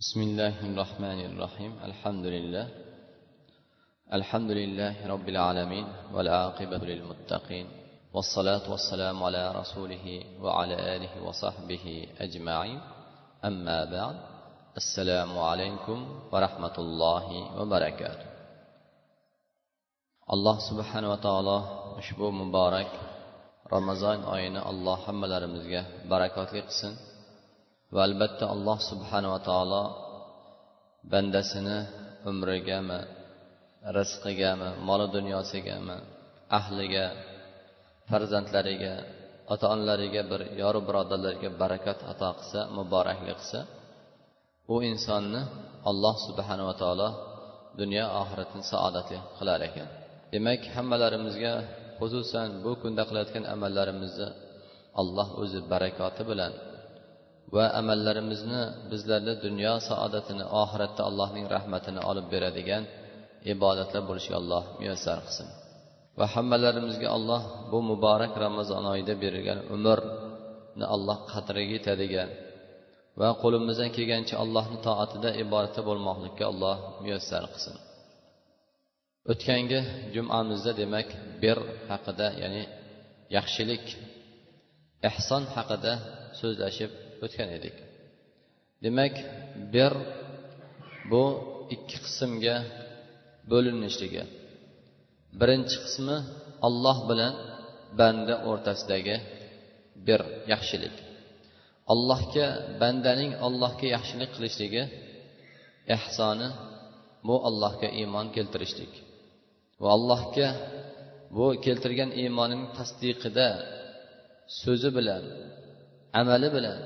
بسم الله الرحمن الرحيم الحمد لله الحمد لله رب العالمين والعاقبة للمتقين والصلاة والسلام على رسوله وعلى آله وصحبه أجمعين أما بعد السلام عليكم ورحمة الله وبركاته alloh subhanava taolo ushbu muborak ramazon oyini alloh hammalarimizga barakotli qilsin. Va albatta alloh subhanava taolo bandasini umrigami rizqigami moli dunyosigami ahliga farzandlariga ota onalariga bir yoru birodarlarga barakat ato qilsa muboraklik qilsa u insonni alloh subhanava taolo dunyo oxiratini saodatli qilar ekan. Demak hammalarimizga xususan bu kunda qilayotgan amallarimizni alloh o'zi barakoti bilan va amallarimizni bizlarni dunyo saodatini oxiratda allohning rahmatini olib beradigan ibodatlar bo'lishiga alloh muyassar qilsin. Va hammalarimizga alloh bu muborak ramazon oyida berilgan umrni alloh qadriga yetadigan va qo'limizdan kelgancha allohni toatida ibodatda bo'lmoqlikka alloh muyassar qilsin. O'tgangi jumamizda demak bir haqida ya'ni yaxshilik ehson haqida so'zlashib o'tgan edik. Demak bir bu ikki qismga bo'linishligi birinchi qismi olloh bilan banda o'rtasidagi bir yaxshilik. Allohga bandaning allohga yaxshilik qilishligi ehsoni bu allohga iymon keltirishlik. Va allohga bu keltirgan iymonining tasdiqida so'zi bilan amali bilan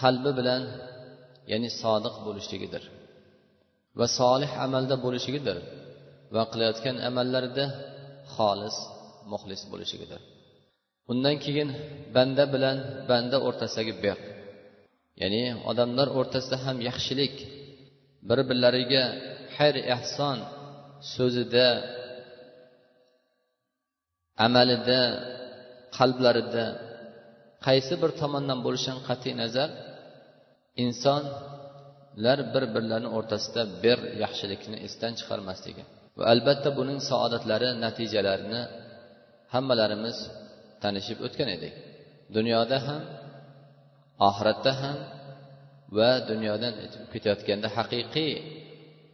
qalbi bilan ya'ni sodiq bo'lishligidir va solih amalda bo'lishligidir va qilayotgan amallarida xolis muxlis bo'lishligidir undan keyin banda bilan banda o'rtasidagi ber ya'ni odamlar o'rtasida ham yaxshilik bir birlariga xayr ehson so'zida amalida qalblarida qaysi bir tomondan bo'lishidan qat'iy nazar insonlar bir birlarini o'rtasida bir yaxshilikni esdan chiqarmasligi. Va albatta buning saodatlari natijalarini hammalarimiz tanishib o'tgan edik. Dunyoda ham oxiratda ham va dunyodan ketayotganda haqiqiy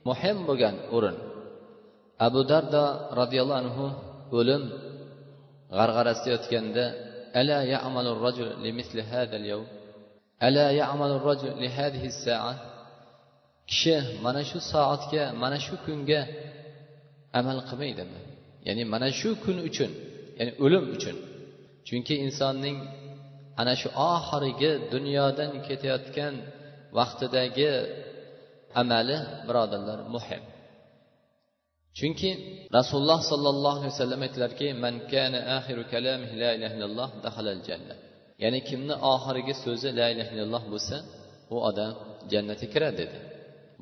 muhim bo'lgan o'rin. Abu dardo roziyallohu anhu o'lim g'arg'arasida yotganda ألا يعمل الرجل لمثل هذا اليوم ألا يعمل الرجل لهذه الساعة kishi mana shu soatga mana shu kunga amal qilmaydimi ya'ni mana shu kun uchun ya'ni o'lim uchun chunki insonning ana shu oxirgi dunyodan ketayotgan vaqtidagi amali birodarlar muhim chunki rasululloh sollallohu alayhi vasallam aytdilarki man kana axiru kalamihi la ilaha illalloh dahalal janna ya'ni kimni oxirgi so'zi la ilaha illalloh bo'lsa u odam jannatga kiradi dedi.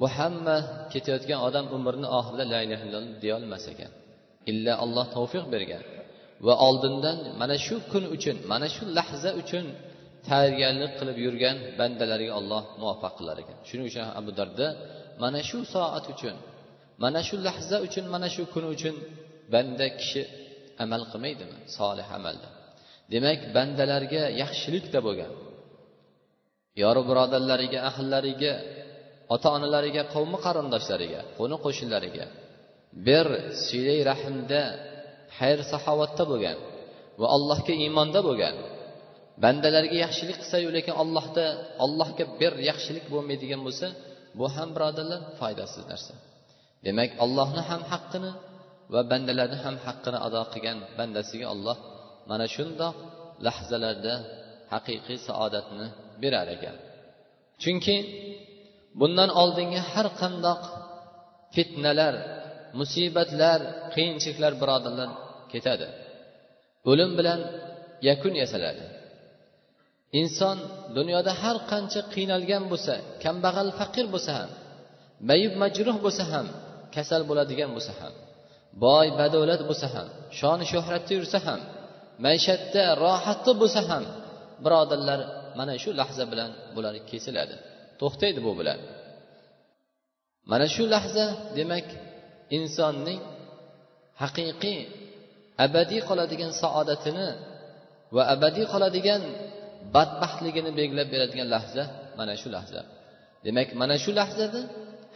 Bu hamma ketayotgan odam umrini oxirida la ilaha illalloh deyolmas ekan. Illa alloh tavfiq bergan. Va oldindan mana shu kun uchun mana shu lahza uchun tayyorgarlik qilib yurgan bandalarga alloh muvaffaq qilar ekan. Shuning uchun abu darda mana shu soat uchun mana shu lahza uchun mana shu kun uchun banda kishi amal qilmaydimi? Solih amalda. Demak bandalarga yaxshilikda bo'lgan. Yori birodarlariga ahllariga ota onalariga qavmi qarindoshlariga qo'ni qo'shnilariga bir siylay rahmda xayr saxovatda bo'lgan va allohga iymonda bo'lgan. Bandalarga yaxshilik qilsayu lekin allohda allohga bir yaxshilik bo'lmaydigan bo'lsa bu ham birodarlar foydasiz narsa. Demak allohni ham haqqini va bandalarni ham haqqini ado qilgan bandasiga alloh mana shundoq lahzalarda haqiqiy saodatni berar ekan. Chunki bundan oldingi har qandoq fitnalar musibatlar qiyinchiliklar birodarlar ketadi. O'lim bilan yakun yasaladi. Inson dunyoda har qancha qiynalgan bo'lsa kambag'al faqir bo'lsa ham mayib majruh bo'lsa ham kasal bo'ladigan bo'lsa ham boy badavlat bo'lsa ham shon shuhratda yursa ham maishatda rohatda bo'lsa ham birodarlar mana shu lahza bilan bular kesiladi. To'xtaydi bu bilan. Mana shu lahza demak insonning haqiqiy abadiy qoladigan saodatini va abadiy qoladigan badbaxtligini belgilab beradigan lahza mana shu lahza. Demak mana shu lahzada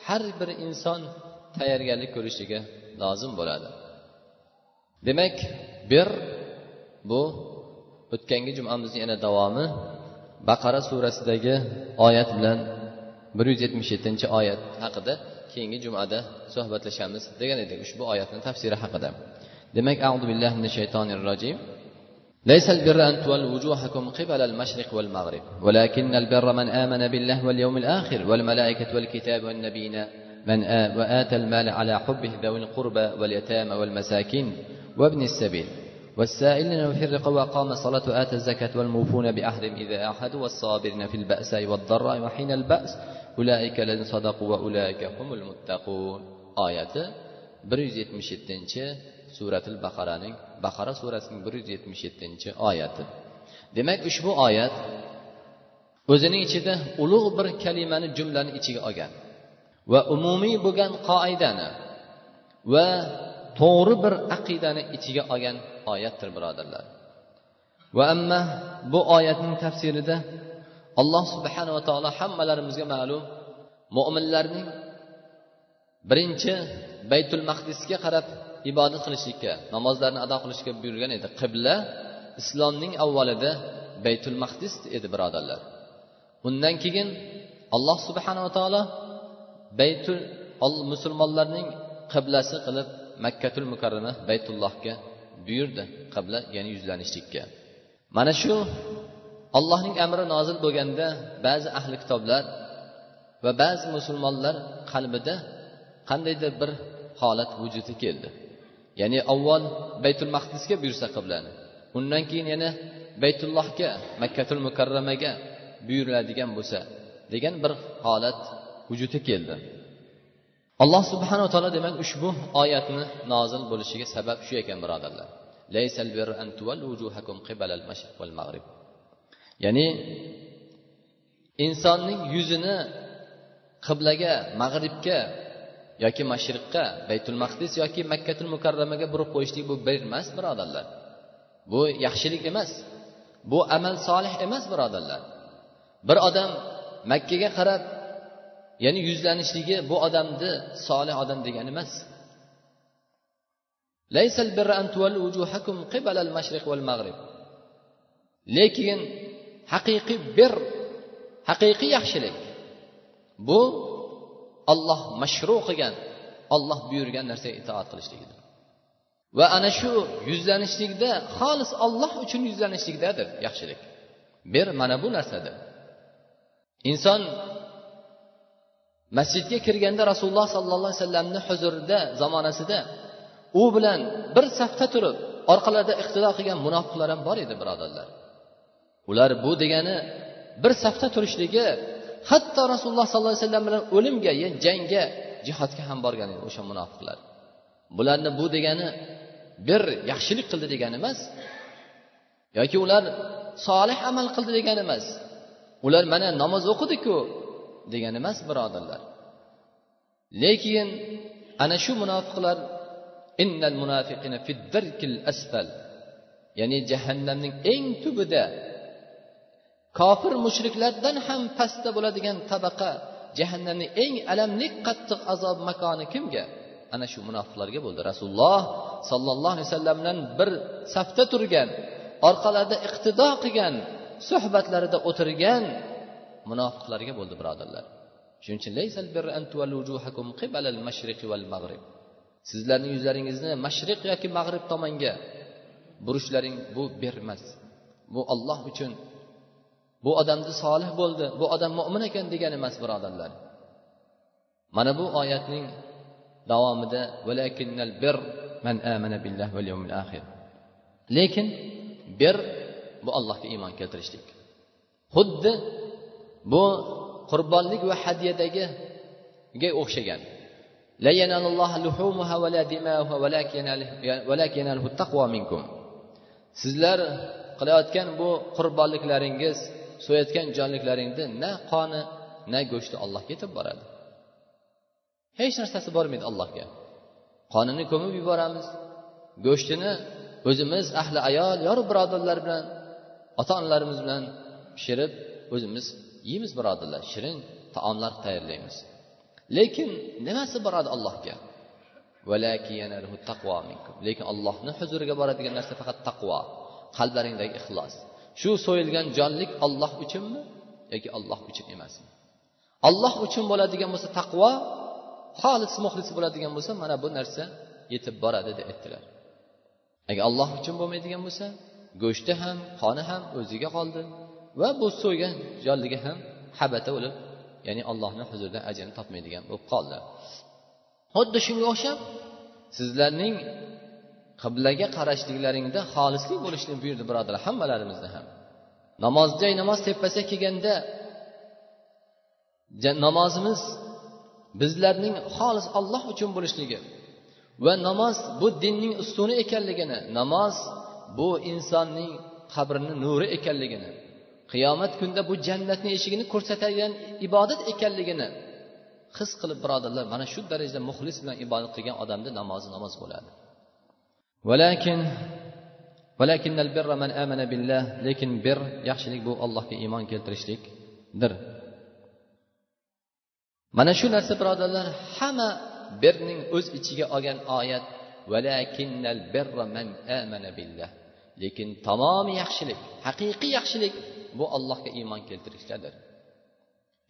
har bir inson tayyorgarlik ko'rishligi lozim bo'ladi demak bir bu o'tgangi jumamizni yana davomi baqara surasidagi oyat bilan bir yuz yetmish yettinchi oyat haqida keyingi jumada suhbatlashamiz degan edik ushbu oyatni tafsiri haqida demak audu billahi minash shaytonir rojim ليس البر أن تولوا وجوهكم قبل المشرق والمغرب ولكن البر من آمن بالله واليوم الآخر والملائكة والكتاب والنبيين من وآتى المال على حبه ذوي القربى واليتامى والمساكين وابن السبيل. والسائلين وفي الرقى وقام الصلاة وآتى الزكاة والموفون بعهدهم إذا عاهدوا والصابرين في البأساء والضراء وحين البأس. أولئك الذين صدقوا وأولئك هم المتقون. آية 177 suratil baqaraning baqara surasining bir yuz yetmish yettinchi oyati demak ushbu oyat o'zining ichida ulug' bir kalimani jumlani ichiga olgan. Va umumiy bo'lgan qoidani va to'g'ri bir aqidani ichiga olgan oyatdir birodarlar. Va amma bu oyatning tafsirida alloh subhanava taolo hammalarimizga ma'lum mo'minlarning birinchi baytul maqdisga qarab ibodat qilishlikka namozlarni ado qilishga buyurgan edi. Qibla islomning avvalida baytul maqdis edi birodarlar. Undan keyin alloh subhanava taolo baytul musulmonlarning qiblasi qilib makkatul mukarrama baytullohga buyurdi qibla ya'ni yuzlanishlikka. Mana shu allohning amri nozil bo'lganda ba'zi ahli kitoblar va ba'zi musulmonlar qalbida qandaydir bir holat vujudga keldi. Ya'ni avval baytul maqdisga buyursa qiblani undan keyin yana baytullohga makkatul mukarramaga buyuriladigan bo'lsa degan bir holat vujudga keldi. Alloh subhanava taolo demak ushbu oyatni nozil bo'lishiga sabab shu ekan birodarlar. Ya'ni insonning yuzini qiblaga mag'ribga yoki mashriqqa baytul maqdis yoki makkatul mukarramaga burib qo'yishlik bu bir emas birodarlar. Bu yaxshilik emas. Bu amal solih emas birodarlar. Bir odam makkaga qarab ya'ni yuzlanishligi bu odamni solih odam degani emas. Lekin haqiqiy bir haqiqiy yaxshilik bu olloh mashru qilgan olloh buyurgan narsaga itoat qilishligidir. Va ana shu yuzlanishlikda xolis olloh uchun yuzlanishlikdadir yaxshilik. Bir mana bu narsadir. Inson masjidga kirganda rasululloh sollallohu alayhi vasallamni huzurida zamonasida u bilan bir safda turib orqalarida iqtido qilgan munofiqlar ham bor edi birodarlar. Ular bu degani bir safda turishligi hatto rasululloh sollallohu alayhi vasallam bilan o'limga jangga jihodga ham borgan edi o'sha munofiqlar. Bularni bu degani bir yaxshilik qildi degani emas yoki ular solih amal qildi degani emas. Ular mana namoz o'qidiku degani emas birodarlar. Lekin ana shu munofiqlar innal munafiqina fiddarkil asfal ya'ni jahannamning eng tubida kofir mushriklardan ham pastda bo'ladigan tabaqa jahannamning eng alamli qattiq azob makoni kimga? Ana shu munofiqlarga bo'ldi. Rasululloh sollallohu alayhi vasallam bilan bir safda turgan orqalarida iqtido qilgan suhbatlarida o'tirgan munofiqlarga bo'ldi birodarlar. Shuning uchun sizlarning yuzlaringizni mashriq yoki mag'rib tomonga burishlaring bu bermas bu olloh uchun bu odamni solih bo'ldi bu odam mo'min ekan degani emas birodarlar. Mana bu oyatning davomida lekin bir bu allohga iymon keltirishlik. Xuddi bu qurbonlik va hadyadagiga o'xshagan. Sizlar qilayotgan bu qurbonliklaringiz so'yayotgan jonliklaringni na qoni na go'shti ollohga yetib boradi. Hech narsasi bormaydi allohga. Qonini ko'mib yuboramiz. Go'shtini o'zimiz ahli ayol yor birodarlar bilan ota onalarimiz bilan pishirib o'zimiz yeymiz birodarlar shirin taomlar tayyorlaymiz. Lekin nimasi boradi allohga? Lekin allohni huzuriga boradigan narsa faqat taqvo qalblaringdagi ixlos. Shu so'yilgan jonlik olloh uchunmi yoki olloh uchun emasmi olloh uchun bo'ladigan bo'lsa taqvo xolis muxlis bo'ladigan bo'lsa mana bu narsa yetib boradi deb aytdilar. Agar alloh uchun bo'lmaydigan bo'lsa go'shti ham qoni ham o'ziga qoldi. Va bu so'ygan jonligi ham habata bo'lib ya'ni allohni huzurida ajrini topmaydigan bo'lib qoldi. Xuddi shunga o'xshab sizlarning qiblaga qarashliklaringda xolislik bo'lishni buyurdi birodarlar hammalarimizni ham. Namoz joy namoz tepasiga kelganda namozimiz bizlarning xolis olloh uchun bo'lishligi va namoz bu dinning ustuni ekanligini namoz bu insonning qabrini nuri ekanligini qiyomat kunida bu jannatni eshigini ko'rsatadigan ibodat ekanligini his qilib birodarlar mana shu darajada muxlis bilan ibodat qilgan odamni namozi namoz bo'ladi. Lekin bir yaxshilik bu allohga iymon keltirishlikdir. Mana shu narsa birodarlar hamma birning o'z ichiga olgan oyat lekin tamomi yaxshilik haqiqiy yaxshilik bu allohga iymon keltirishdadir.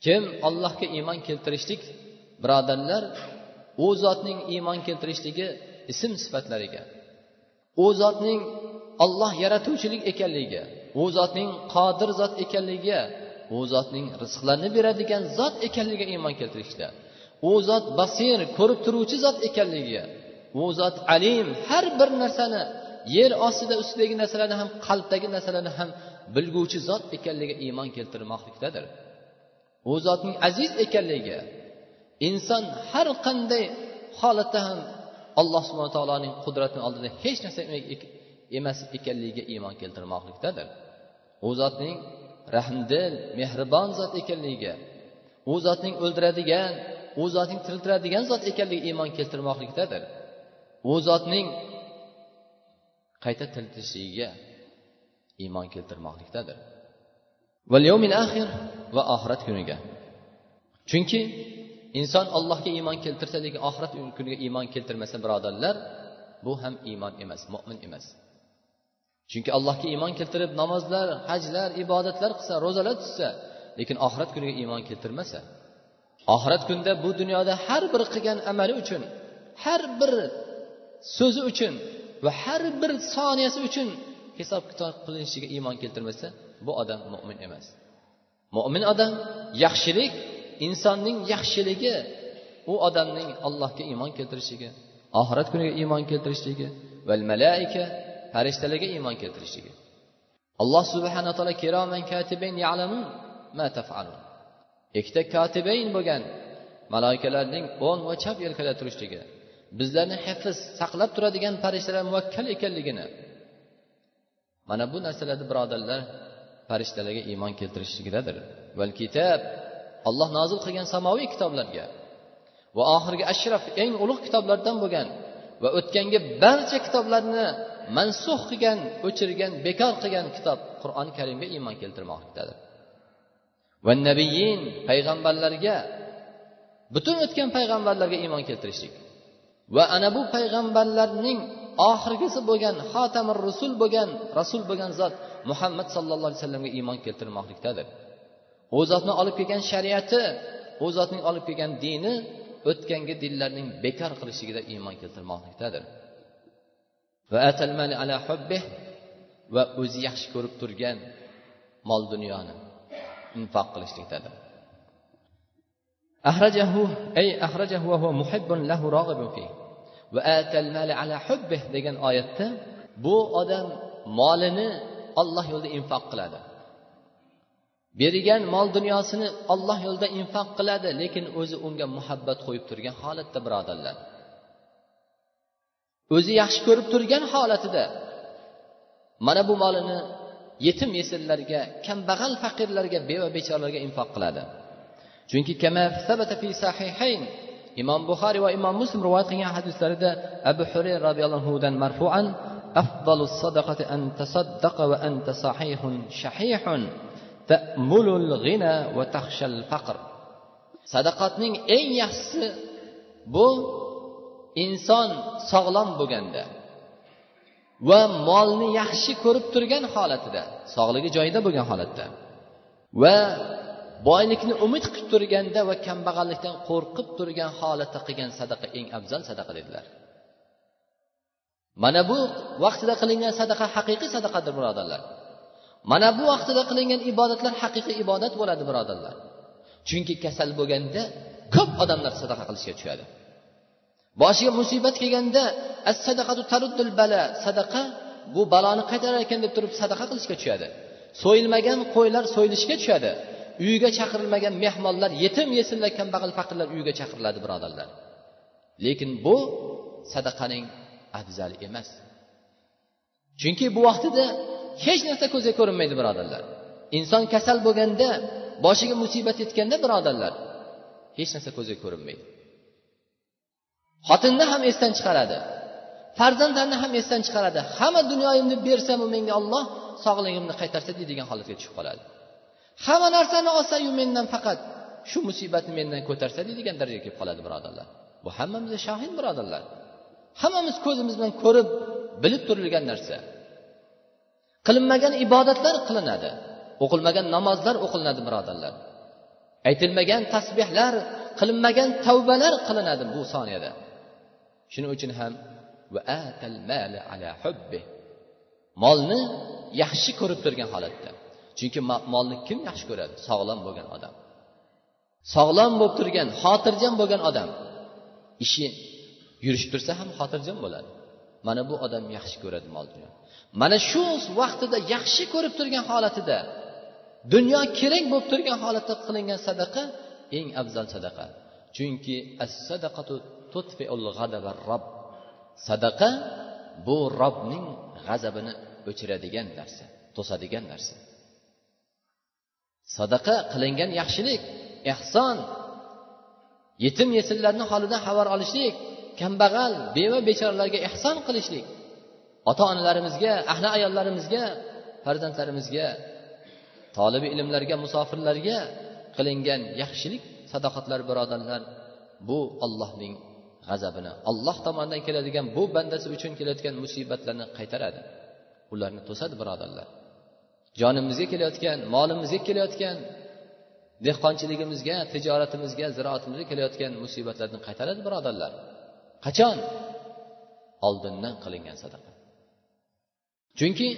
Kim allohga iymon keltirishlik birodarlar u zotning iymon keltirishligi ism sifatlariga u zotning olloh yaratuvchilik ekanligiga u zotning qodir zot ekanligiga u zotning rizqlarni beradigan zot ekanligiga iymon keltirishda u zot basir ko'rib turuvchi zot ekanligiga u zot alim har bir narsani yer ostida ustidagi narsalarni ham qalbdagi narsalarni ham bilguvchi zot ekanligiga iymon keltirmoqlikdadir. U zotning aziz ekanligiga inson har qanday holatda ham alloh subhana taoloning qudratini oldida hech narsa emas ekanligiga iymon keltirmoqlikdadir. U zotning rahmdil mehribon zot ekanligiga u zotning o'ldiradigan u zotning tiriltiradigan zot ekanligiga iymon keltirmoqlikdadir. U zotning qayta tiriltirishligiga iymon keltirmoqlikdadir. Va oxirat kuniga. Chunki inson allohga iymon keltirsa lekin oxirat kuniga iymon keltirmasa birodarlar bu ham iymon emas mo'min emas. Chunki allohga iymon keltirib namozlar hajlar ibodatlar qilsa ro'zalar tutsa lekin oxirat kuniga iymon keltirmasa oxirat kunida bu dunyoda har bir qilgan amali uchun har bir so'zi uchun va har bir soniyasi uchun hisob kitob qilinishiga iymon keltirmasa bu odam mo'min emas. Mo'min odam yaxshilik insonning yaxshiligi u odamning allohga iymon keltirishligi oxirat kuniga iymon keltirishligi va malaika farishtalarga iymon keltirishligi alloh subhana taolo kiroman katibayn ya'lamun ma tafalun. Ikkita kotibayn bo'lgan malaikalarning o'ng va chap yelkada turishligi bizlarni hifz saqlab turadigan farishtalar muvakkal ekanligini mana bu narsalarni birodarlar farishtalarga iymon keltirishligidadir. Val kitob alloh nozil qilgan samoviy kitoblarga va oxirgi ashraf eng ulug' kitoblardan bo'lgan va o'tgangi barcha kitoblarni mansux qilgan o'chirgan bekor qilgan kitob qur'oni karimga iymon keltirmoqdadir. Va nabiyin payg'ambarlarga butun o'tgan payg'ambarlarga iymon keltirishlik. Va ana bu payg'ambarlarning oxirgisi bo'lgan xotamir rusul bo'lgan rasul bo'lgan zot muhammad sallallohu alayhi vasallamga iymon keltirmoqlikdadir. U zotni olib kelgan shariati u zotning olib kelgan dini o'tgangi dinlarning bekor qilishligida iymon keltirmoqlikdadir. Va ala va o'zi yaxshi ko'rib turgan mol dunyoni infoq qilishlikdadir. Ahrajahu ay ahrajahu va muhibbun lahu rag'ibun fihi. ala degan oyatda bu odam molini olloh yo'lida infoq qiladi. Bergan mol dunyosini olloh yo'lida infoq qiladi lekin o'zi unga muhabbat qo'yib turgan holatda birodarlar. O'zi yaxshi ko'rib turgan holatida mana bu molini yetim yesirlarga kambag'al faqirlarga beva bechoralarga infoq qiladi. Chunki imom buxoriy va imom muslim rivoyat qilgan hadislarida abu hurayra roziyallohu anhudan marfuan أفضل الصدقة أن تصدق وأنت صحيح شحيح تأمل الغنى وتخشى الفقر sadaqatning eng yaxshisi bu inson sog'lom bo'lganda va molni yaxshi ko'rib turgan holatida sog'ligi joyida bo'lgan holatda va boylikni umid qilib turganda va kambag'allikdan qo'rqib turgan holatda qilgan sadaqa eng afzal sadaqa dedilar. Mana bu vaqtida qilingan sadaqa haqiqiy sadaqadir birodarlar. Mana bu vaqtida qilingan ibodatlar haqiqiy ibodat bo'ladi birodarlar. Chunki kasal bo'lganda ko'p odamlar sadaqa qilishga tushadi. Boshiga musibat kelganda as sadaqatu taruddul bala sadaqa bu baloni qaytarar ekan deb turib sadaqa qilishga tushadi. So'yilmagan qo'ylar so'yilishga tushadi. Uyiga chaqirilmagan mehmonlar yetim yesinlar kambag'al faqirlar uyiga chaqiriladi birodarlar. Lekin bu sadaqaning afzali emas. Chunki bu vaqtida hech narsa ko'zga ko'rinmaydi birodarlar. Inson kasal bo'lganda boshiga musibat yetganda birodarlar hech narsa ko'zga ko'rinmaydi. Xotinni ham esdan chiqaradi farzandlarni ham esdan chiqaradi. Hamma dunyoyimni bersamu menga olloh sog'ligimni qaytarsa deydigan holatga tushib qoladi. Hamma narsani olsayu mendan faqat shu musibatni mendan ko'tarsa deydigan darajaga kelib qoladi birodarlar. Bu hammamizga shohid birodarlar. Hammamiz ko'zimiz bilan ko'rib bilib turilgan narsa. Qilinmagan ibodatlar qilinadi o'qilmagan namozlar o'qilinadi birodarlar. Aytilmagan tasbehlar qilinmagan tavbalar qilinadi bu soniyada. Shuning uchun ham molni yaxshi ko'rib turgan holatda. Chunki molni kim yaxshi ko'radi? Sog'lom bo'lgan odam. Sog'lom bo'lib turgan xotirjam bo'lgan odam. Ishi yurishib tursa ham xotirjam bo'ladi. Mana bu odam yaxshi ko'radi mol dunyo. Mana shu vaqtida yaxshi ko'rib turgan holatida dunyo kerak bo'lib turgan holatda qilingan sadaqa eng afzal sadaqa. Chunki as sadaqatu rob sadaqa bu robning g'azabini o'chiradigan narsa to'sadigan narsa. Sadaqa qilingan yaxshilik ehson. Yetim yesillarni holidan xabar olishlik kambag'al beva bechoralarga ehson qilishlik. Ota onalarimizga ahli ayollarimizga farzandlarimizga tolibi ilmlarga musofirlarga qilingan yaxshilik sadoqatlar birodarlar bu ollohning g'azabini olloh tomonidan keladigan bu bandasi uchun kelayotgan musibatlarni qaytaradi. Ularni to'sadi birodarlar. Jonimizga kelayotgan molimizga kelayotgan dehqonchiligimizga tijoratimizga ziroatimizga kelayotgan musibatlarni qaytaradi birodarlar. Qachon? Oldindan qilingan sadaqa. Chunki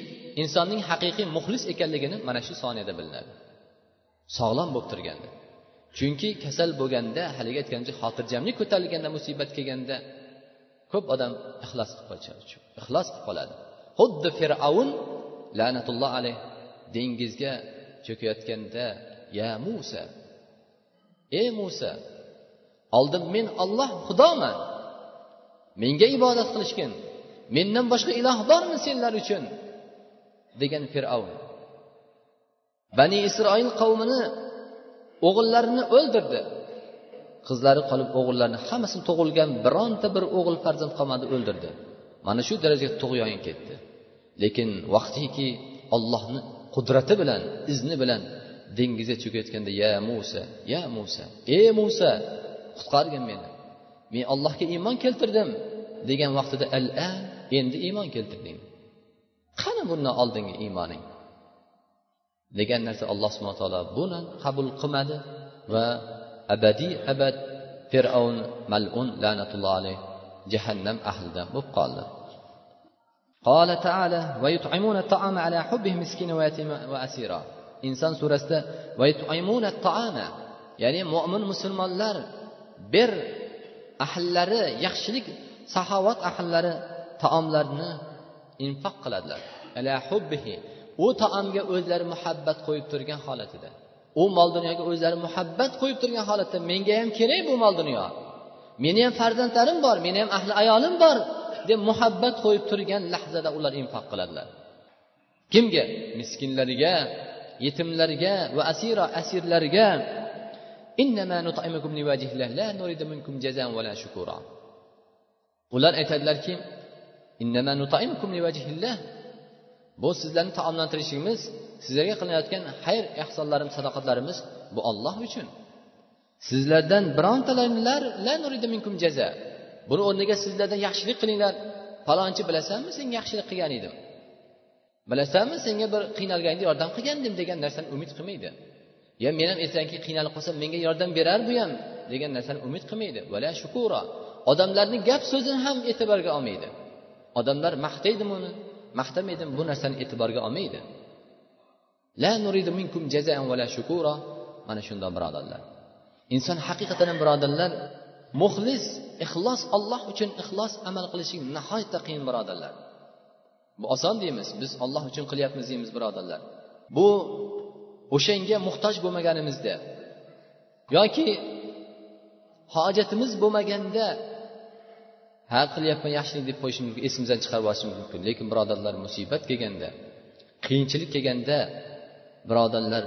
insonning haqiqiy muxlis ekanligini mana shu soniyada bilinadi. Sog'lom bo'lib turganda. Chunki kasal bo'lganda haligi aytganimcha xotirjamlik ko'tarilganda musibat kelganda ko'p odam ixlos qilib ixlos qilib qoladi. Xuddi fir'avn la'natulloh alayh dengizga cho'kayotganda ya musa ey musa oldin men olloh xudoman. Menga ibodat qilishgin. Mendan boshqa iloh bormi senlar uchun? degan fir'avn. Bani isroil qavmini o'g'illarini o'ldirdi. Qizlari qolib o'g'illarini hammasini tug'ilgan bironta bir o'g'il farzand qolmadi o'ldirdi. Mana shu darajaga tug'yon ketdi. Lekin vaqtiki ollohni qudrati bilan izni bilan dengizga cho'kayotganda ya musa ya musa ey musa qutqargin meni. Men allohga iymon keltirdim degan vaqtida al an endi iymon keltirding. Qani bundan oldingi iymoning? degan narsa alloh subhana taolo buni qabul qilmadi va abadiy abad fir'avn malun la'natulloh alayh jahannam ahlidan bo'lib qoldi. قال تعالى ويطعمون الطعام على حبه مسكينا ويتيما وأسيرا inson surasida ya'ni mo'min musulmonlar bir ahllari yaxshilik saxovat ahllari taomlarni infoq qiladilar u taomga o'zlari muhabbat qo'yib turgan holatida u mol dunyoga o'zlari muhabbat qo'yib turgan holatda menga ham kerak bu mol dunyo meni ham farzandlarim bor meni ham ahli ayolim bor deb muhabbat qo'yib turgan lahzada ular infoq qiladilar. Kimga? Miskinlarga yetimlarga va asira asirlarga ular aytadilarki bu sizlarni taomlantirishimiz sizlarga qilinayotgan xayr ehsonlarimiz sadoqatlarimiz bu olloh uchun. Sizlardan birontalar buni o'rniga sizlardan yaxshilik qilinglar. Falonchi bilasanmi senga yaxshilik qilgan edim. Bilasanmi senga bir qiynalganingda yordam qilgandim degan narsani umid qilmaydi. Ya men ham ertangi qiynalib qolsam menga yordam berar bu ham degan narsani umid qilmaydi. Vala shukura. Odamlarni gap so'zini ham e'tiborga olmaydi. Odamlar maqtaydimi uni maqtamaydimi bu narsani e'tiborga olmaydi. La nuridu minkum jazaan vala shukura. Mana shundoq birodarlar. Inson haqiqatan birodarlar muxlis ixlos olloh uchun ixlos amal qilishing nihoyatda qiyin birodarlar. Bu oson deymiz biz olloh uchun qilyapmiz deymiz birodarlar. Bu o'shanga muhtoj bo'lmaganimizda yoki hojatimiz bo'lmaganda ha qilyapman yaxshilik deb qo'yishimiz mumkin esimizdan chiqarib yuborishimiz mumkin. Lekin birodarlar musibat kelganda qiyinchilik kelganda birodarlar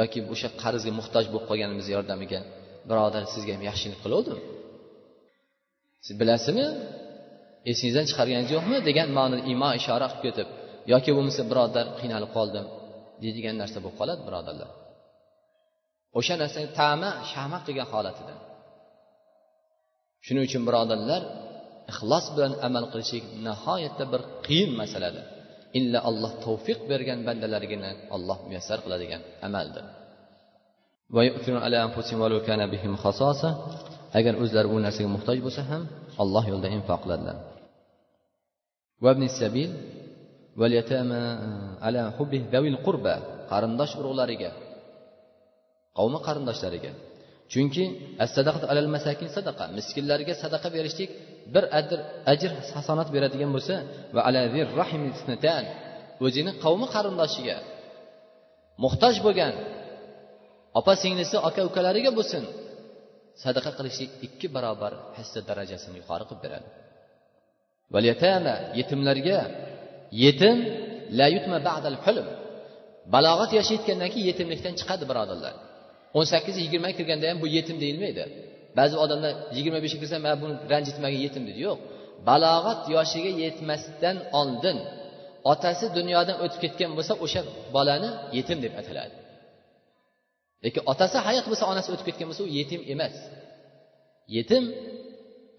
yoki o'sha qarzga muhtoj bo'lib qolganimiz yordamiga birodar sizga ham yaxshilik qiluvdim. Siz bilasizmi? Esingizdan chiqarganingiz yo'qmi? degan ma'noda imo ishora qilib ketib yoki bo'lmasa birodar qiynalib qoldim deydigan narsa bo'lib qoladi birodarlar. O'sha narsani tama shama qilgan holatida shuning uchun birodarlar ixlos bilan amal qilishlik nihoyatda bir qiyin masaladir. Illa alloh tavfiq bergan bandalargina alloh muyassar qiladigan amaldir. Agar o'zlari bu narsaga muhtoj bo'lsa ham alloh yo'lida infoq qiladilar. Eh, qarindosh urug'lariga qavmi qarindoshlariga. Chunki alal masakin sadaqa miskinlarga sadaqa berishlik bir ajr ajr hasonat beradigan bo'lsa va o'zini qavmi qarindoshiga muhtoj bo'lgan opa singlisi aka ukalariga bo'lsin sadaqa qilishlik ikki barobar hissa darajasini yuqori qilib beradi. Yetimlarga yetim la yutma ba'dal hulm. Balog'at yoshi yetgandan keyin yetimlikdan chiqadi birodarlar. O'n sakkiz yigirmaga kirganda ham bu yetim deyilmaydi. Ba'zi odamlar yigirma beshga kirsa man buni ranjitmagin yetim deydi yo'q. Balog'at yoshiga yetmasdan oldin otasi dunyodan o'tib ketgan bo'lsa o'sha bolani yetim deb ataladi. Lekin otasi hayot bo'lsa onasi o'tib ketgan bo'lsa u yetim emas. Yetim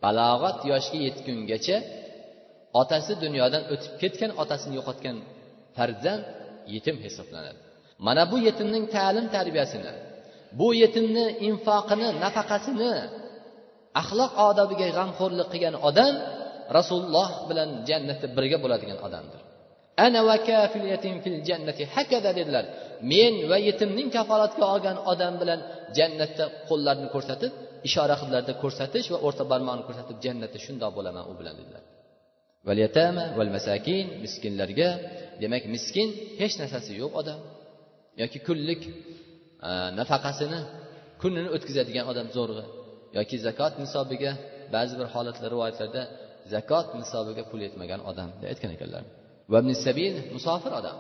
balog'at yoshiga yetgungacha otasi dunyodan o'tib ketgan otasini yo'qotgan farzand yetim hisoblanadi. Mana bu yetimning ta'lim tarbiyasini bu yetimni infoqini nafaqasini axloq odobiga g'amxo'rlik qilgan odam rasululloh bilan jannatda birga bo'ladigan odamdir. Ana va fil jannati hakada dedilar. Men va yetimning kafolatga olgan odam bilan jannatda qo'llarini ko'rsatib ishora qildilarda ko'rsatish va o'rta barmog'ini ko'rsatib jannatda shundoq bo'laman u bilan dedilar. Val yatama val masakin miskinlarga demak miskin hech narsasi yo'q odam. Yoki kunlik nafaqasini kunini o'tkazadigan odam zo'rg'a. Yoki zakot nisobiga ba'zi bir holatlar rivoyatlarda zakot nisobiga pul yetmagan odam deb aytgan ekanlar. Sabil musofir odam.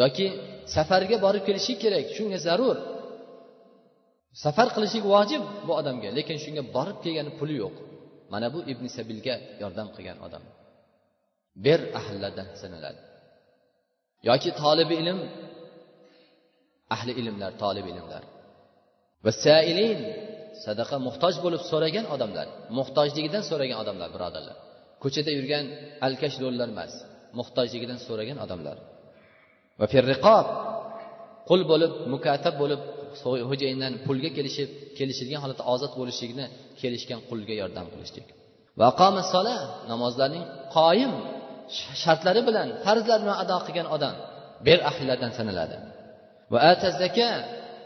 Yoki safarga borib kelishi kerak shunga zarur. Safar qilishlik vojib bu odamga lekin shunga borib kelgani puli yo'q. Mana bu ibn sabilga yordam qilgan odam. Ber ahllardan sanaladi. Yoki tolibi ilm ahli ilmlar tolib ilmlar. Vasailin sadaqa muhtoj bo'lib so'ragan odamlar muhtojligidan so'ragan odamlar birodarlar. Ko'chada yurgan alkash do'llar emas. Muhtojligidan so'ragan odamlar. Va firriqob qul bo'lib mukatab bo'lib xo'jayindan pulga kelishib kelishilgan holatda ozod bo'lishlikni kelishgan qulga yordam qilishlik. Va sola namozlarning qoyim shartlari bilan farzlarini ado qilgan odam ber ahillardan sanaladi. Va atazaka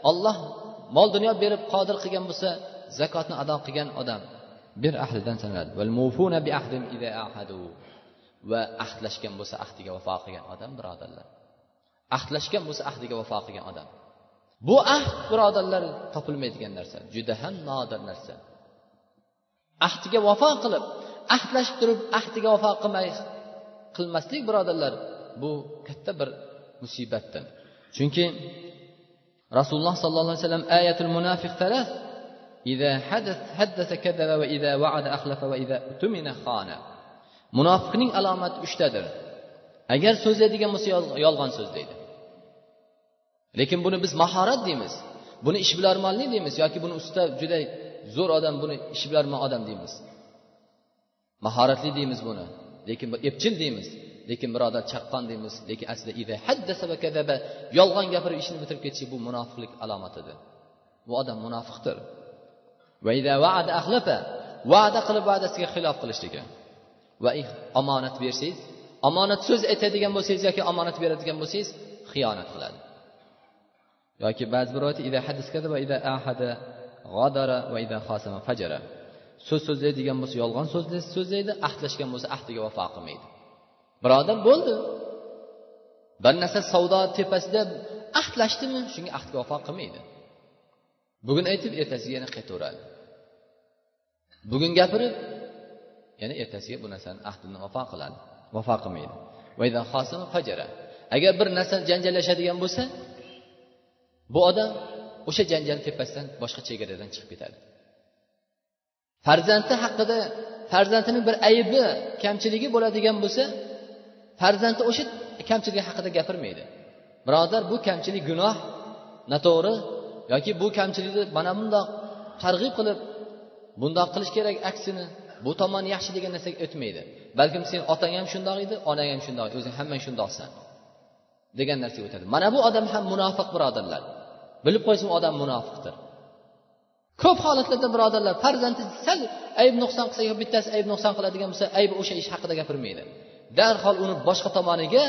olloh mol dunyo berib qodir qilgan bo'lsa zakotni ado qilgan odam bir ahlidan sanaladi. va ahdlashgan bo'lsa ahdiga vafo qilgan odam birodarlar ahdlashgan bo'lsa ahdiga vafo qilgan odam bu ahd birodarlar topilmaydigan narsa juda ham nodir narsa ahdiga vafo qilib ahdlashib turib ahdiga vafo qilmay qilmaslik birodarlar bu katta bir musibatdir chunki rasululloh sollallohu alayhi vasallam ayatul munafiq talas إذا حدث حدث كذب وإذا وعد أخلف وإذا اؤتمن خان munofiqning alomati uchtadir. Agar so'zlaydigan bo'lsa yolg'on so'zlaydi lekin buni biz mahorat deymiz. Buni ishbilarmonlik deymiz yoki buni usta juda zo'r odam buni ishbilarmon odam deymiz. Mahoratli deymiz buni. Lekin epchil deymiz. Lekin birodar chaqqon deymiz. Lekin aslida yolg'on gapirib ishni bitirib ketishi bu munofiqlik alomatidir bu odam munofiqdir. Va'da qilib va'dasiga xilof qilishligi. Va omonat bersangiz omonat so'z aytadigan bo'lsangiz yoki omonat beradigan bo'lsangiz xiyonat qiladi. Yoki ba'zi bir so'z so'zlaydigan bo'lsa yolg'on so'zlaydi ahdlashgan bo'lsa ahdiga vafo qilmaydi. Birodar bo'ldi. Bir narsa savdo tepasida ahdlashdimi? Shunga ahdga vafo qilmaydi. Bugun aytib ertasiga yana qaytaveradi. Bugun gapirib ya'ni ertasiga bu narsani ahdini vafo qiladi. Vafo qilmaydi. Agar bir narsa janjallashadigan bo'lsa bu odam o'sha janjal tepasidan boshqa chegaradan chiqib ketadi. Farzandi haqida farzandining bir aybi kamchiligi bo'ladigan bo'lsa farzandi o'sha kamchiligi haqida gapirmaydi. Birodar bu kamchilik gunoh noto'g'ri yoki bu kamchilikni mana bundoq targ'ib qilib bundoq qilish kerak aksini bu tomon yaxshi degan narsaga o'tmaydi. Balkim sen otang ham shundoq edi onang ham shundoq o'zing hammang shundoqsan degan narsaga o'tadi. Mana bu odam ham munofiq birodarlar. Bilib qo'ysin odam munofiqdir. Ko'p holatlarda birodarlar farzandi sal ayb nuqson qilsa yo bittasi ayb nuqson qiladigan bo'lsa aybi o'sha ish haqida gapirmaydi. Darhol uni boshqa tomoniga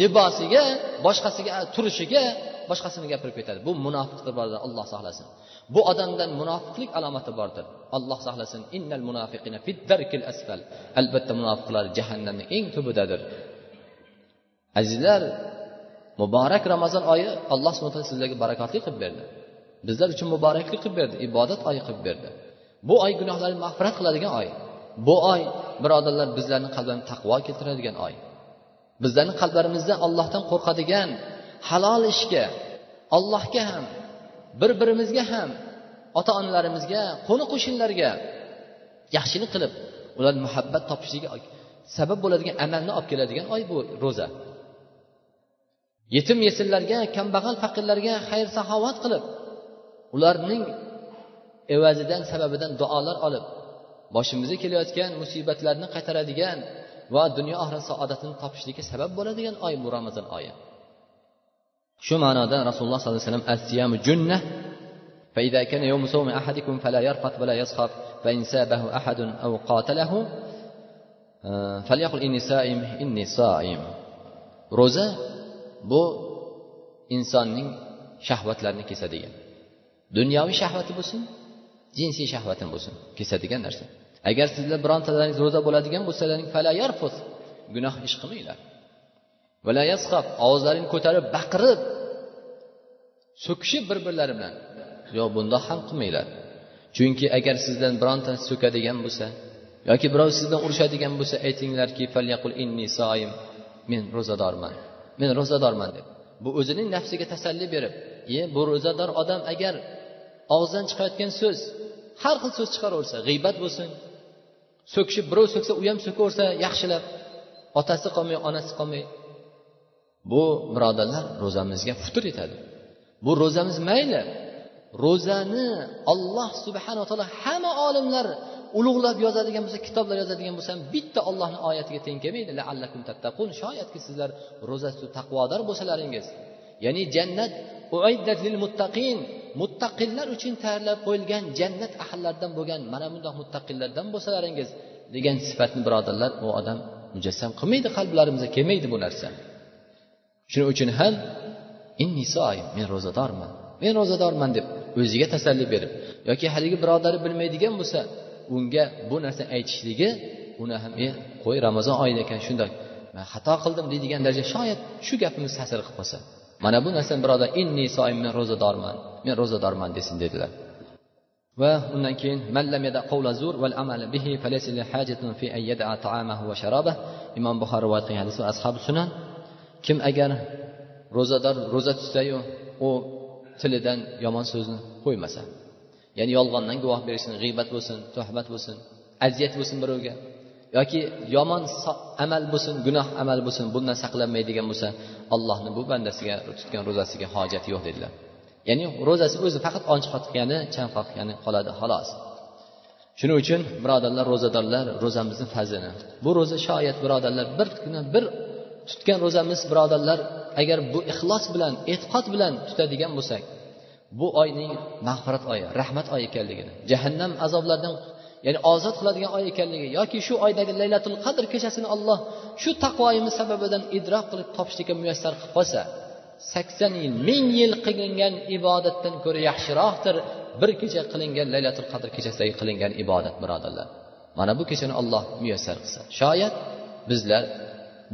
libosiga boshqasiga turishiga boshqasini gapirib ketadi. Bu munofiqdir birodar alloh saqlasin bu odamdan munofiqlik alomati bordir. Alloh saqlasin innal munofiqina darkil asfal. Albatta munofiqlar jahannamning eng tubidadir. Azizlar muborak ramazon oyi alloh subhana taolo sizlarga barakotli qilib berdi. Bizlar uchun muboraklik qilib berdi ibodat oyi qilib berdi. Bu oy gunohlarni mag'firat qiladigan oy. Bu oy birodarlar bizlarni qalblarini taqvo keltiradigan oy. Bizlarni qalblarimizda ollohdan qo'rqadigan halol ishga allohga ham bir birimizga ham ota onalarimizga qo'ni qo'shnilarga yaxshilik qilib ular muhabbat topishiga sabab bo'ladigan amalni olib keladigan oy bu ro'za. Yetim yesirlarga kambag'al faqirlarga xayr saxovat qilib ularning evazidan sababidan duolar olib boshimizga kelayotgan musibatlarni qaytaradigan va dunyo oxirat saodatini topishlikka sabab bo'ladigan oy bu ramazon oyi. shu ma'noda rasululloh sollallohu alayhi vasallam asiyamu junna فإذا كان يوم صوم أحدكم فلا يرفث ولا يسخط فإن سابه أحد أو قاتله فليقل إني صائم إني صائم ro'za bu insonning shahvatlarini kesadigan dunyoviy shahvati bo'lsin jinsiy shahvati bo'lsin kesadigan narsa agar sizlar birontalaringiz ro'za bo'ladigan bo'lsalaring gunoh ish qilmanglar Ovozlarini ko'tarib baqirib so'kishib bir birlari bilan. Yo'q bundoq ham qilmanglar. Chunki agar sizdan birontasi so'kadigan bo'lsa yoki birov sizdan urishadigan bo'lsa aytinglarki inni soim men ro'zadorman men ro'zadorman deb. Bu o'zining nafsiga tasalli berib e bu ro'zador odam agar og'zidan chiqayotgan so'z har xil so'z chiqaraversa g'iybat bo'lsin. So'kishib birov so'ksa u ham so'kaversa yaxshilab. Otasi qolmay onasi qolmay bu birodarlar ro'zamizga futur etadi bu ro'zamiz mayli. Ro'zani olloh subhanaa taolo hamma olimlar ulug'lab yozadigan bo'lsa kitoblar yozadigan bo'lsa ham bitta ollohni oyatiga teng kelmaydi. Laallakum tattaqun. Shoyatki sizlar ro'za taqvodor bo'lsalaringiz. Ya'ni jannat lil muttaqin. Muttaqillar uchun tayyorlab qo'yilgan jannat ahllaridan bo'lgan mana bundoq muttaqillardan bo'lsalaringiz degan sifatni birodarlar u odam mujassam qilmaydi qalblarimizga kelmaydi bu narsa. Shuning uchun ham inni soim men ro'zadorman men ro'zadorman deb o'ziga tasalli berib yoki haligi birodari bilmaydigan bo'lsa unga bu narsani aytishligi uni ham e qo'y ramazon oyida ekan shundoq man xato qildim deydigan daraja shoyat shu gapimiz ta'sir qilib qolsa mana bu narsani birodar inni soim men ro'zadorman men ro'zadorman desin dedilar. Va undan keyin imom buxoriy rivoyat qilgan hadis ashabi sunan. Kim agar ro'zador ro'za tutsayu u tilidan yomon so'zni qo'ymasa ya'ni yolg'ondan guvoh berishsin g'iybat bo'lsin tuhmat bo'lsin aziyat bo'lsin birovga yoki yomon amal bo'lsin gunoh amal bo'lsin bundan saqlanmaydigan bo'lsa allohni bu bandasiga tutgan ro'zasiga hojati yo'q dedilar. Ya'ni ro'zasi o'zi faqat och qotgani chan qotgani qoladi xolos. Shuning uchun birodarlar ro'zadorlar ro'zamizni fazlini bu ro'za shoyat birodarlar bir kuni bir tutgan ro'zamiz birodarlar agar bu ixlos bilan e'tiqod bilan tutadigan bo'lsak bu oyning mag'firat oyi rahmat oyi ekanligini jahannam azoblaridan ya'ni ozod qiladigan oy ekanligi yoki shu oydagi laylatul qadr kechasini olloh shu taqvoyimiz sababidan idrok qilib topishlikka muyassar qilib qolsa sakson yil ming yil qilingan ibodatdan ko'ra yaxshiroqdir. Bir kecha qilingan laylatul qadr kechasidagi qilingan ibodat birodarlar. Mana bu kechani olloh muyassar qilsa shoyat bizlar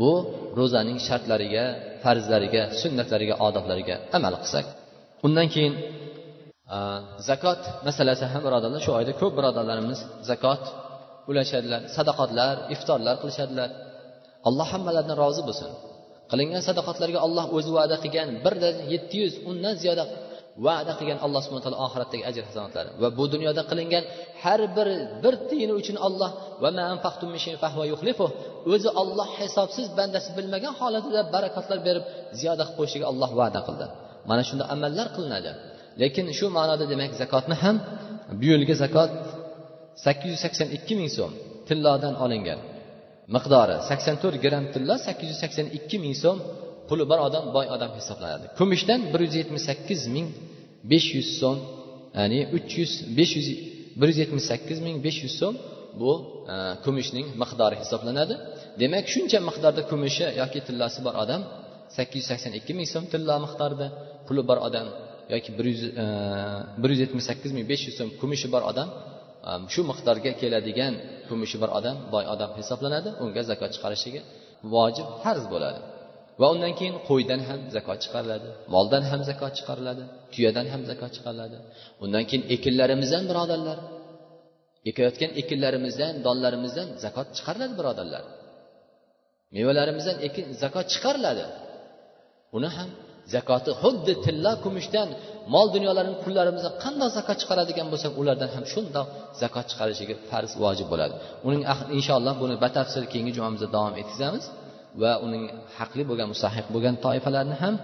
bu ro'zaning shartlariga farzlariga sunnatlariga odoblariga amal qilsak. Undan keyin zakot masalasi ham birodarlar shu oyda ko'p birodarlarimiz zakot ulashadilar sadaqotlar iftorlar qilishadilar. Alloh hammalaridan rozi bo'lsin. Qilingan sadaqotlarga olloh o'zi va'da qilgan birda yetti yuz undan ziyoda va'da qilgan alloh subhana taolo oxiratdagi ajr hasonatlari va bu dunyoda qilingan har bir bir tiyini uchun olloh o'zi olloh hisobsiz bandasi bilmagan holatida barakotlar berib ziyoda qilib qo'yishiga olloh va'da qildi. Mana shunda amallar qilinadi. Lekin shu ma'noda demak zakotni ham bu yilgi zakot sakkiz yuz sakson ikki ming so'm tillodan olingan miqdori. Sakson to'rt gramm tilla sakkiz yuz sakson ikki ming so'm puli bor odam boy odam hisoblanadi. Kumushdan bir yuz yetmish sakkiz ming besh yuz so'm ya'ni uch yuz besh yuz bir yuz yetmish sakkiz ming besh yuz so'm bu e, kumushning miqdori hisoblanadi. Demak shuncha miqdorda kumushi yoki tillasi bor odam sakkiz yuz sakson ikki ming so'm tilla miqdorida puli bor odam yoki bir yuz e, bir yuz yetmish sakkiz ming besh yuz so'm kumushi bor odam e, shu miqdorga keladigan kumushi bor odam boy odam hisoblanadi unga zakot chiqarishligi vojib farz bo'ladi. Va undan keyin qo'ydan ham zakot chiqariladi moldan ham zakot chiqariladi tuyadan ham zakot chiqariladi. Undan keyin ekinlarimizdan birodarlar ekayotgan ekinlarimizdan donlarimizdan zakot chiqariladi birodarlar. Mevalarimizdan ekin zakot chiqariladi. Uni ham zakoti xuddi tilla kumushdan mol dunyolarni pullarimizdan qandoq zakot chiqaradigan bo'lsak ulardan ham shundoq zakot chiqarishiga farz vojib bo'ladi. Uning inshaalloh buni batafsil keyingi jumamizda davom etkazamiz va uning haqli bo'lgan mustahiq bo'lgan toifalarni ham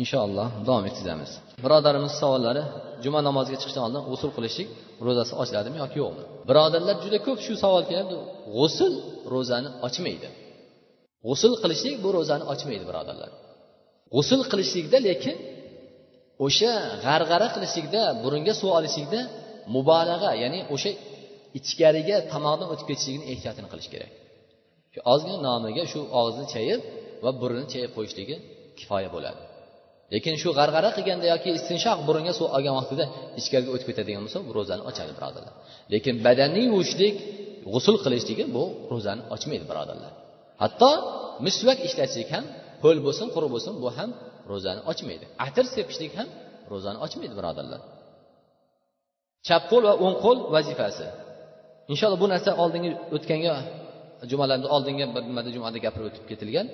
inshaalloh davom etkazamiz birodarimiz savollari juma namoziga chiqishdan oldin g'usul qilishlik ro'zasi ochiladimi yoki yo'qmi? Birodarlar juda ko'p shu savol kelyapti g'usul ro'zani ochmaydi. G'usul qilishlik bu ro'zani ochmaydi birodarlar. G'usul qilishlikda lekin o'sha g'arg'ara qilishlikda burunga suv olishlikda mubolag'a ya'ni o'sha ichkariga tomoqdan o'tib ketishligini ehtiyotini qilish kerak. Ozgina nomiga shu og'izni chayib va burnini chayib qo'yishligi kifoya bo'ladi. Lekin shu g'arg'ara qilganda yoki istinshoq burunga suv olgan vaqtida ichkariga o'tib ketadigan bo'lsa bu ro'zani ochadi birodarlar. Lekin badanni yuvishlik g'usul qilishligi bu ro'zani ochmaydi birodarlar. Hatto misvak ishlatishlik ham ho'l bo'lsin quruq bo'lsin bu ham ro'zani ochmaydi. Atir sepishlik ham ro'zani ochmaydi birodarlar. Chap qo'l va o'ng qo'l vazifasi. Inshaalloh bu narsa oldingi o'tganga jumalarni oldingi bir nimada jumada gapirib o'tib ketilgan.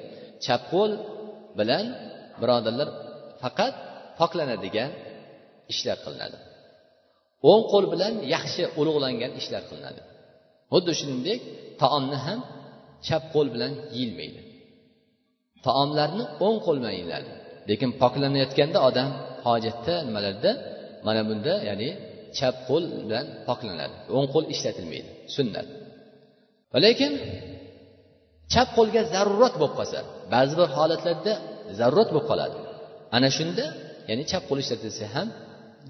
Chap qo'l bilan birodarlar faqat poklanadigan ishlar qilinadi. O'ng qo'l bilan yaxshi ulug'langan ishlar qilinadi. Xuddi shuningdek taomni ham chap qo'l bilan yeyilmaydi. Taomlarni o'ng qo'l bilan yeyiladi. Lekin poklanayotganda odam hojatda nimalarda? Mana bunda ya'ni chap qo'l bilan poklanadi. O'ng qo'l ishlatilmaydi. Sunnat. Lekin chap qo'lga zarurat bo'lib qolsa ba'zi bir holatlarda zarurat bo'lib qoladi. Ana shunda ya'ni chap qo'l ishlatilsa ham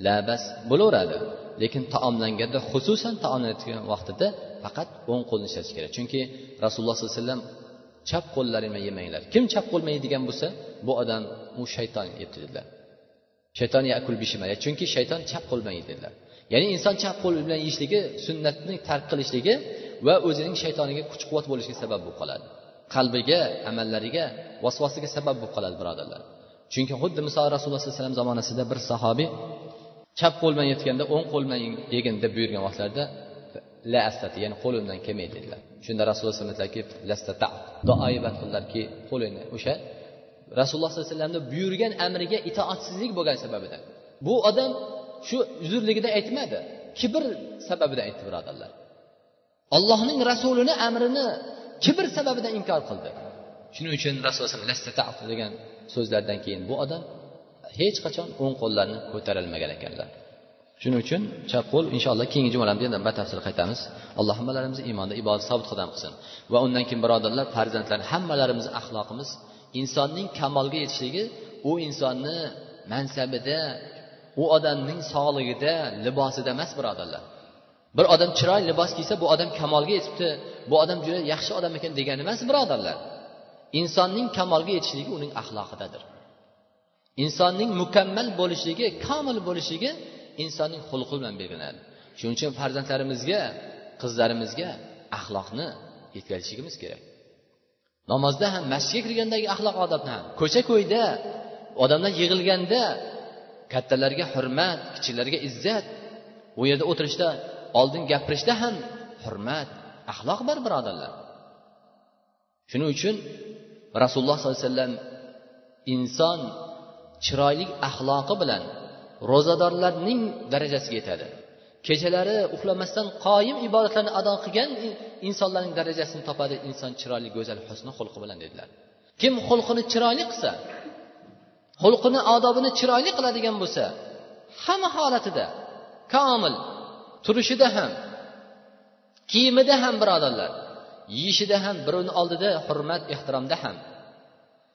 labas bo'laveradi. Lekin taomlanganda xususan taomlanayotgan vaqtida faqat o'ng qo'lni ishlatish kerak. Chunki rasululloh sollallohu alayhi vasallam chap qo'llari bilan yemanglar. Kim chap qo'l bilan yeydigan bo'lsa bu odam u shayton yebdi dedilar. Shayton yakul bishimaya chunki shayton chap qo'l bilan yeydi dedilar. Ya'ni inson chap qo'l bilan yeyishligi sunnatni tark qilishligi va o'zining shaytoniga kuch quvvat bo'lishiga sabab bo'lib qoladi. Qalbiga amallariga vasvasiga sabab bo'lib qoladi birodarlar. Chunki xuddi misol rasululloh sallallohu alayhi vasallam zamonasida bir sahobiy chap qo'l bilan yetganda o'ng qo'l bilan yegin deb buyurgan vaqtlarida la astati ya'ni qo'limdan kelmaydi dedilar. Shunda rasululloh sallallohu alayhi vasallam duoibat qildilarki qo'lini o'sha rasululloh sollallohu alayhi vasallamni buyurgan amriga itoatsizlik bo'lgani sababidan bu odam shu uzrligida aytmadi kibr sababidan aytdi birodarlar. Allohning rasulini amrini kibr sababidan inkor qildi. Shuning uchun rasululloh degan so'zlardan keyin bu odam hech qachon o'ng qo'llarini ko'tarolmagan ekanlar. Shuning uchun chap qo'l inshaalloh keyingi jumalamizda yana batafsil qaytamiz. Alloh hammalarimizni iymonda ibodat sobit qadam qilsin. Va undan keyin birodarlar farzandlar hammalarimizni axloqimiz insonning kamolga yetishligi u insonni mansabida u odamning sog'lig'ida libosida emas birodarlar. Bir odam chiroyli libos kiysa bu odam kamolga yetibdi bu odam juda yaxshi odam ekan degani emas birodarlar. Insonning kamolga yetishligi uning axloqidadir. Insonning mukammal bo'lishligi komil bo'lishligi insonning xulqi bilan belgilanadi shuning uchun farzandlarimizga qizlarimizga axloqni yetkazishligimiz kerak. Namozda ham masjidga kirgandagi axloq odobni ham ko'cha ko'yda odamlar yig'ilganda kattalarga hurmat kichiklarga izzat u yerda o'tirishda oldin gapirishda ham hurmat axloq bor birodarlar. Shuning uchun rasululloh sollallohu alayhi vasallam inson chiroyli axloqi bilan ro'zadorlarning darajasiga yetadi. Kechalari uxlamasdan qoyim ibodatlarni ado qilgan insonlarning darajasini topadi inson chiroyli go'zal husni xulqi bilan dedilar. Kim xulqini chiroyli qilsa xulqini odobini chiroyli qiladigan bo'lsa hamma holatida komil turishida ham kiyimida ham birodarlar yeyishida ham birovni oldida hurmat ehtiromda ham.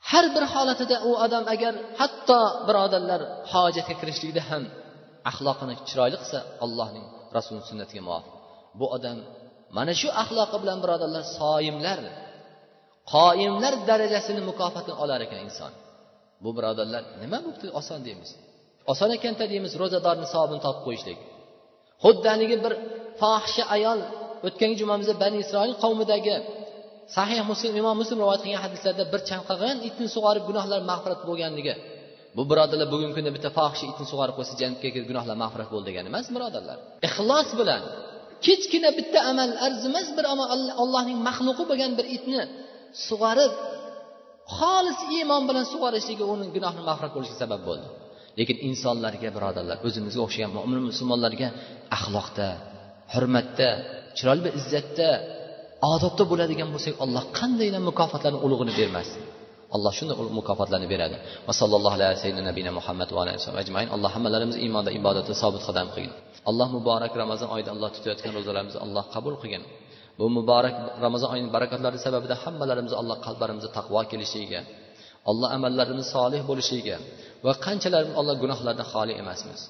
Har bir holatida u odam agar hatto birodarlar hojatga kirishlikda ham axloqini chiroyli qilsa allohning rasulini sunnatiga muvofiq. Bu odam mana shu axloqi bilan birodarlar soyimlar qoyimlar darajasini mukofotini olar ekan inson. Bu birodarlar nima bo'libdi? Oson deymiz. Oson ekanda deymiz ro'zadorni savobini topib qo'yishlik. Xuddi haligi bir fohisha ayol o'tgangi jumamizda bani isroil qavmidagi sahih muslim imom muslim rivoyat qilgan hadislarda bir chanqagan itni sug'orib gunohlar mag'firat bo'lganligi. Bu birodarlar bugungi kunda bitta fohisha itni sug'orib qo'ysa jannatga kirib gunohlar mag'firat bo'ldi degani emas birodarlar. Ixlos bilan kichkina bitta amal arzimas bir amal allohning maxluqi bo'lgan bir itni sug'orib xolis iymon bilan sug'orishligi uning gunohni mag'firat bo'lishiga sabab bo'ldi. Lekin insonlarga birodarlar o'zimizga o'xshagan mo'min musulmonlarga axloqda hurmatda chiroyli bir izzatda odobda bo'ladigan bo'lsak alloh qandaylar mukofotlarni ulug'ini bermasin. Alloh shunday mukofotlarni beradi. Va sallallohu alayhi sayyidina nabiyina muhammad va alayhi ajmain. Alloh hammalarimizni iymonda ibodatda sobit qadam qilgin. Alloh muborak ramazon oyida alloh tutayotgan ro'zalarimizni alloh qabul qilgin. Bu muborak ramazon oyining barakatlari sababida hammalarimizni alloh qalblarimizda taqvo kelishligiga alloh amallarimiz solih bo'lishiga va qanchalar alloh gunohlardan xoli emasmiz.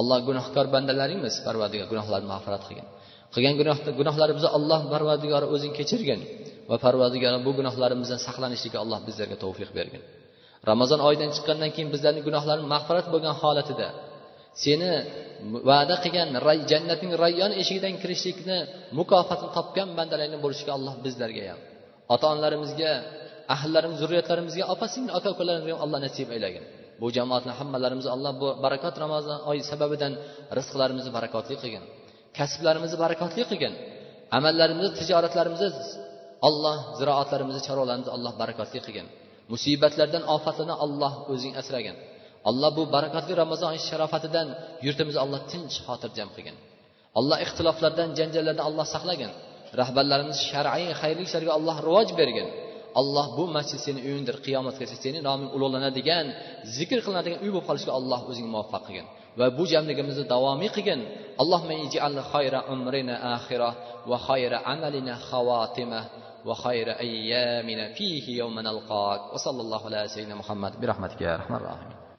Alloh gunohkor bandalaringmiz parvardigor gunohlarni mag'firat qilgin. Qilgan gunohlarimizni alloh parvardigori o'zing kechirgin va parvardigori bu gunohlarimizdan saqlanishlikka alloh bizlarga tavfiq bergin. Ramazon oyidan chiqqandan keyin bizlarning gunohlarimiz mag'firat bo'lgan holatida seni va'da qilgan jannatning rayyon eshigidan kirishlikni mukofotini topgan bandalarni bo'lishga alloh bizlarga ham ota onalarimizga ahllarimiz zurriyatlarimizga opa singil aka ukalarimizga alloh nasib aylagin. Bu jamoatni hammalarimizni alloh bu barakot ramazon oyi sababidan rizqlarimizni barakotli qilgin. Kasblarimizni barakotli qilgin. Amallarimizni tijoratlarimizni alloh ziroatlarimizni chorvalarimizni alloh barakotli qilgin. Musibatlardan ofatlardan alloh o'zing asragin. Alloh bu barakotli ramazon sharofatidan yurtimizni alloh tinch xotirjam qilgin. Alloh ixtiloflardan janjallardan alloh saqlagin. Rahbarlarimiz shar'iy xayrli ishlarga alloh rivoj bergin. Alloh bu masjid seni uyingdir qiyomatgacha seni noming ulug'lanadigan zikr qilinadigan uy bo'lib qolishga alloh o'zing muvaffaq qilgin. Va bu jamligimizni davomiy qilgin. Allohma ij'al khayra umrina axira va khayra amalina xawatima va khayra ayyamina fihi yawma nalqak.